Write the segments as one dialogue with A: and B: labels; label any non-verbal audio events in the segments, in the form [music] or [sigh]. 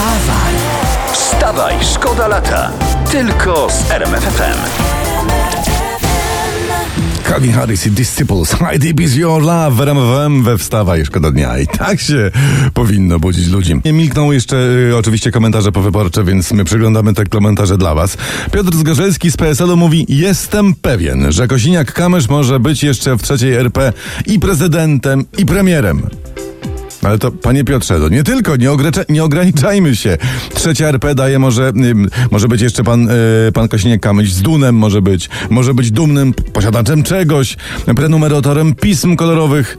A: Wstawaj!
B: Wstawaj, szkoda lata. Tylko z RMFFM.
C: Calvin Harris i Disciples. Hi deep is your love w RMWM we Wstawaj, szkoda dnia. I tak się powinno budzić ludzi. Nie milkną jeszcze y, oczywiście komentarze powyborcze, więc my przyglądamy te komentarze dla was. Piotr Zgorzelski z PSL-u mówi, jestem pewien, że Kosiniak-Kamysz może być jeszcze w trzeciej RP i prezydentem, i premierem. Ale to, panie Piotrze, to nie tylko, nie, nie ograniczajmy się. Trzecia RP daje może, może być jeszcze pan, y, pan Kosiniak-Kamyś z Dunem może być, może być dumnym posiadaczem czegoś, prenumeratorem pism kolorowych,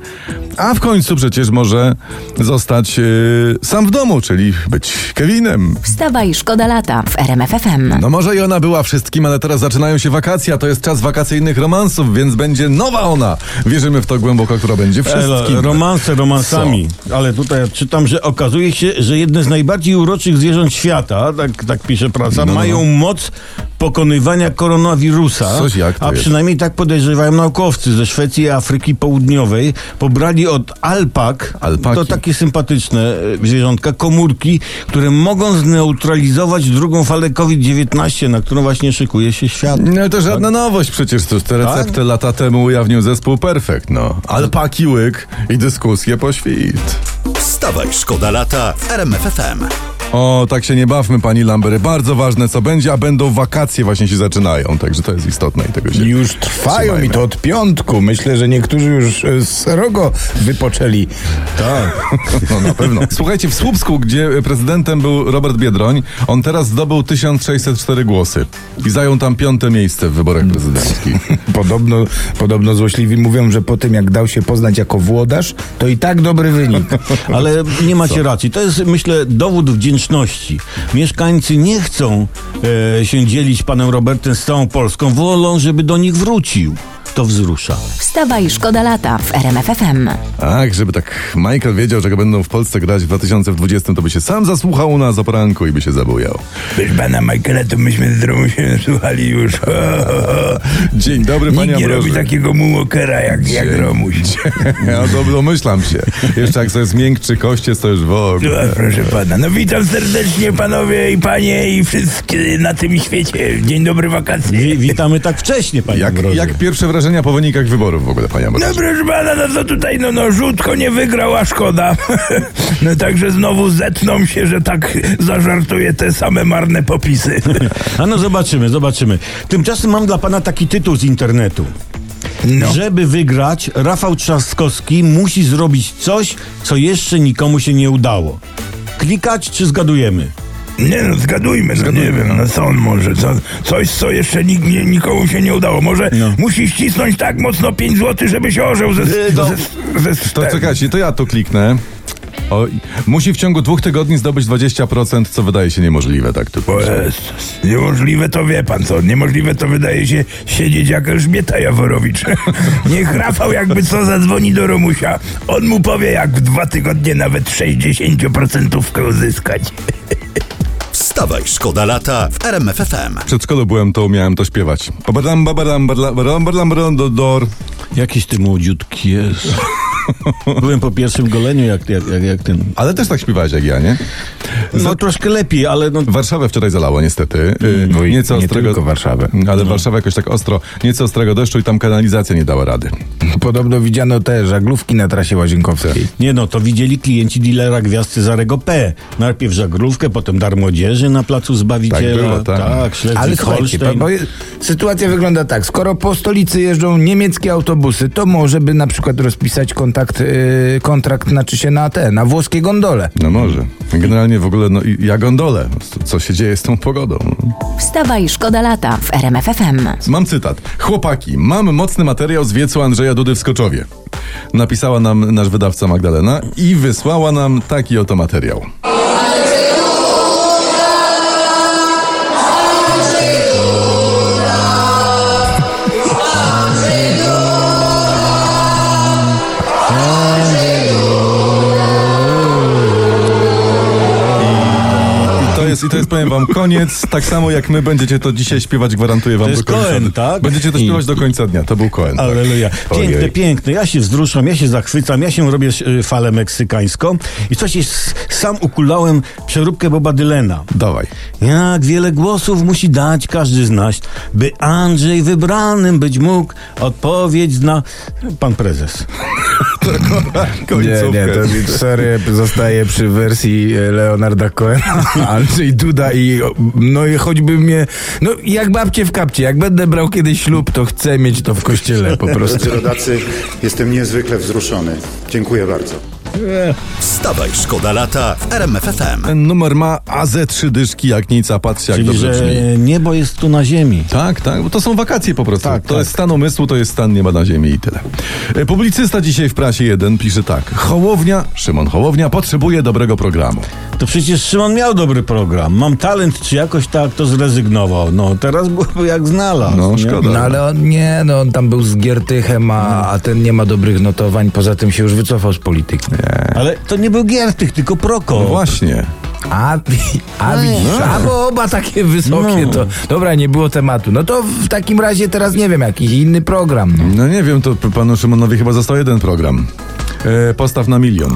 C: a w końcu przecież może zostać y, sam w domu, czyli być Kevinem.
A: Wstawaj, szkoda lata w RMFFM.
C: No może i ona była wszystkim, ale teraz zaczynają się wakacje, a to jest czas wakacyjnych romansów, więc będzie nowa ona. Wierzymy w to głęboko, która będzie wszystkim.
D: Elo, romanse romansami. Ale tutaj ja czytam, że okazuje się, że jedne z najbardziej uroczych zwierząt świata, tak, tak pisze prasa,
C: No, no,
D: mają moc pokonywania koronawirusa.
C: Coś jak to
D: a
C: jest?
D: przynajmniej tak podejrzewają naukowcy ze Szwecji i Afryki Południowej. Pobrali od alpak,
C: Alpaki.
D: to takie sympatyczne e, zwierzątka, komórki, które mogą zneutralizować drugą falę COVID-19, na którą właśnie szykuje się świat.
C: No to żadna nowość przecież, to te recepty
D: Tak?
C: lata temu ujawnił zespół Perfekt, no. Alpaki łyk i dyskusje po świt.
B: Wstawaj, szkoda lata w RMFFM.
C: O, tak się nie bawmy, pani Lambery. Bardzo ważne, co będzie, a będą wakacje właśnie się zaczynają, także to jest istotne i tego się
E: Już trwają
C: trzymajmy.
E: i to od piątku. Myślę, że niektórzy już e, srogo wypoczęli.
C: Tak, no na pewno. Słuchajcie, w Słupsku, gdzie prezydentem był Robert Biedroń, on teraz zdobył 1604 głosy i zajął tam piąte miejsce w wyborach prezydenckich. [laughs]
E: Podobno, podobno złośliwi mówią, że po tym jak dał się poznać jako włodarz, to i tak dobry wynik. [laughs]
D: Ale nie macie racji. To jest, myślę, dowód wdzięczności. Mieszkańcy nie chcą e, się dzielić panem Robertem z całą Polską. Wolą, żeby do nich wrócił. To wzrusza.
A: Wstawaj, szkoda lata w RMFFM.
C: Tak, żeby tak Michael wiedział, że go będą w Polsce grać w 2020, to by się sam zasłuchał u nas o poranku i by się zabujał.
E: Wiesz, pana Michaela, to myśmy z się słuchali już. [laughs]
C: Dzień dobry, panie
E: Nikt nie robi takiego mułokera jak, jak Romuś. [laughs]
C: Ja do, domyślam się. Jeszcze jak sobie zmiękczy kościec, to już w
E: No,
C: ogóle.
E: proszę pana. No witam serdecznie panowie i panie i wszystkie na tym świecie. Dzień dobry wakacje.
D: Wi- witamy tak wcześnie, panie
C: Jak,
D: Ambroży.
C: jak pierwsze wrażenia po wynikach wyborów w ogóle, panie
E: No
C: Ambroży?
E: proszę pana, no to tutaj no, no rzutko nie wygrał, a szkoda. [laughs] No także znowu zetną się, że tak zażartuje te same marne popisy. [laughs]
D: A no zobaczymy, zobaczymy. Tymczasem mam dla pana taki tytuł z internetu.
E: No.
D: Żeby wygrać, Rafał Trzaskowski musi zrobić coś, co jeszcze nikomu się nie udało. Klikać czy zgadujemy?
E: Nie no, zgadujmy, no nie wiem, no co on może, co, coś co jeszcze nie, nikomu się nie udało. Może
D: No.
E: musi ścisnąć tak mocno 5 zł, żeby się orzeł ze, ze,
D: no.
E: ze, ze
C: To czekajcie, to ja tu kliknę. O, musi w ciągu dwóch tygodni zdobyć 20%, co wydaje się niemożliwe, tak tu
E: O
C: pisze.
E: Jezus, niemożliwe to wie pan co, niemożliwe to wydaje się siedzieć jak Elżbieta Jaworowicz. [laughs] Niech Rafał jakby co zadzwoni do Romusia, on mu powie jak w dwa tygodnie nawet 60% uzyskać. [laughs]
B: Wstawaj, szkoda lata w RMFFM.
C: W przedszkolu byłem, to umiałem to śpiewać. Babadam, babadam, badla- badam, badam, badam, do- dor.
D: Jakiś ty młodziutki jest. [laughs] Byłem po pierwszym goleniu, jak, jak, jak, jak ten.
C: Ale też tak śpiewałeś jak ja, nie?
D: No troszkę lepiej, ale no.
C: Warszawę wczoraj zalało niestety. Y,
E: No i
C: nieco
E: nie
C: ostrego,
E: tylko Warszawę.
C: Ale Warszawa jakoś tak ostro, nieco ostrego deszczu i tam kanalizacja nie dała rady.
E: Podobno widziano te żaglówki na trasie łazienkowskiej.
D: Nie no, to widzieli klienci dealera gwiazd Cezarego P. Najpierw żaglówkę, potem dar młodzieży na placu Zbawiciela.
C: Tak było, tak.
D: tak
E: Ale słuchajcie, bo je- sytuacja wygląda tak. Skoro po stolicy jeżdżą niemieckie autobusy, to może by na przykład rozpisać kontakt, yy, kontrakt znaczy się na te, na włoskie gondole.
C: No może. Generalnie w ogóle, no i ja gondolę. Co się dzieje z tą pogodą?
A: Wstawaj, szkoda lata w RMFFM.
C: Mam cytat. Chłopaki, mam mocny materiał z wiecu Andrzeja Dudy w Skoczowie. Napisała nam nasz wydawca Magdalena i wysłała nam taki oto materiał. I to jest, powiem wam, koniec. Tak samo jak my będziecie to dzisiaj śpiewać, gwarantuję wam
D: To jest
C: do końca.
D: Cohen, tak?
C: Będziecie to śpiewać do końca dnia. To był tak.
D: Aleluja. Piękne,
C: Ojej.
D: piękne. Ja się wzruszam, ja się zachwycam, ja się robię y, falę meksykańską i coś jest, sam ukulałem przeróbkę Boba Dylena.
C: Dawaj.
D: Jak wiele głosów musi dać każdy z nas, by Andrzej wybranym być mógł, odpowiedź zna pan prezes. [laughs] [laughs]
E: Nie,
C: Końcówkę.
E: nie, to sorry, zostaje przy wersji e, Leonarda Cohena, [laughs] Andrzej Duda i no i choćby mnie, no jak babcie w kapcie, jak będę brał kiedyś ślub, to chcę mieć to w kościele po prostu.
F: Drodzy rodacy, jestem niezwykle wzruszony. Dziękuję bardzo.
B: Wstawaj, szkoda lata w RMF FM.
C: Ten numer ma AZ trzy dyszki, jak nic, a patrzcie jak
D: Czyli,
C: dobrze
D: że
C: brzmi.
D: niebo jest tu na ziemi.
C: Tak, tak, bo to są wakacje po prostu.
D: Tak,
C: to
D: tak.
C: jest stan umysłu, to jest stan nieba na ziemi i tyle. E, Publicysta dzisiaj w prasie 1 pisze tak. Hołownia, Szymon Hołownia potrzebuje dobrego programu.
D: To przecież Szymon miał dobry program. Mam talent, czy jakoś tak to zrezygnował. No, teraz byłoby jak znalazł.
C: No,
D: nie?
C: szkoda.
E: No ale on nie, no on tam był z Giertychem, a, a ten nie ma dobrych notowań, poza tym się już wycofał z polityki.
D: Ale to nie był Giertych, tylko Proko.
C: No właśnie.
E: A, a widzisz, a bo oba takie wysokie
D: No.
E: to, dobra, nie było tematu. No to w takim razie teraz nie wiem, jakiś inny program. No.
C: No nie wiem, to panu Szymonowi chyba został jeden program. E, postaw na milion.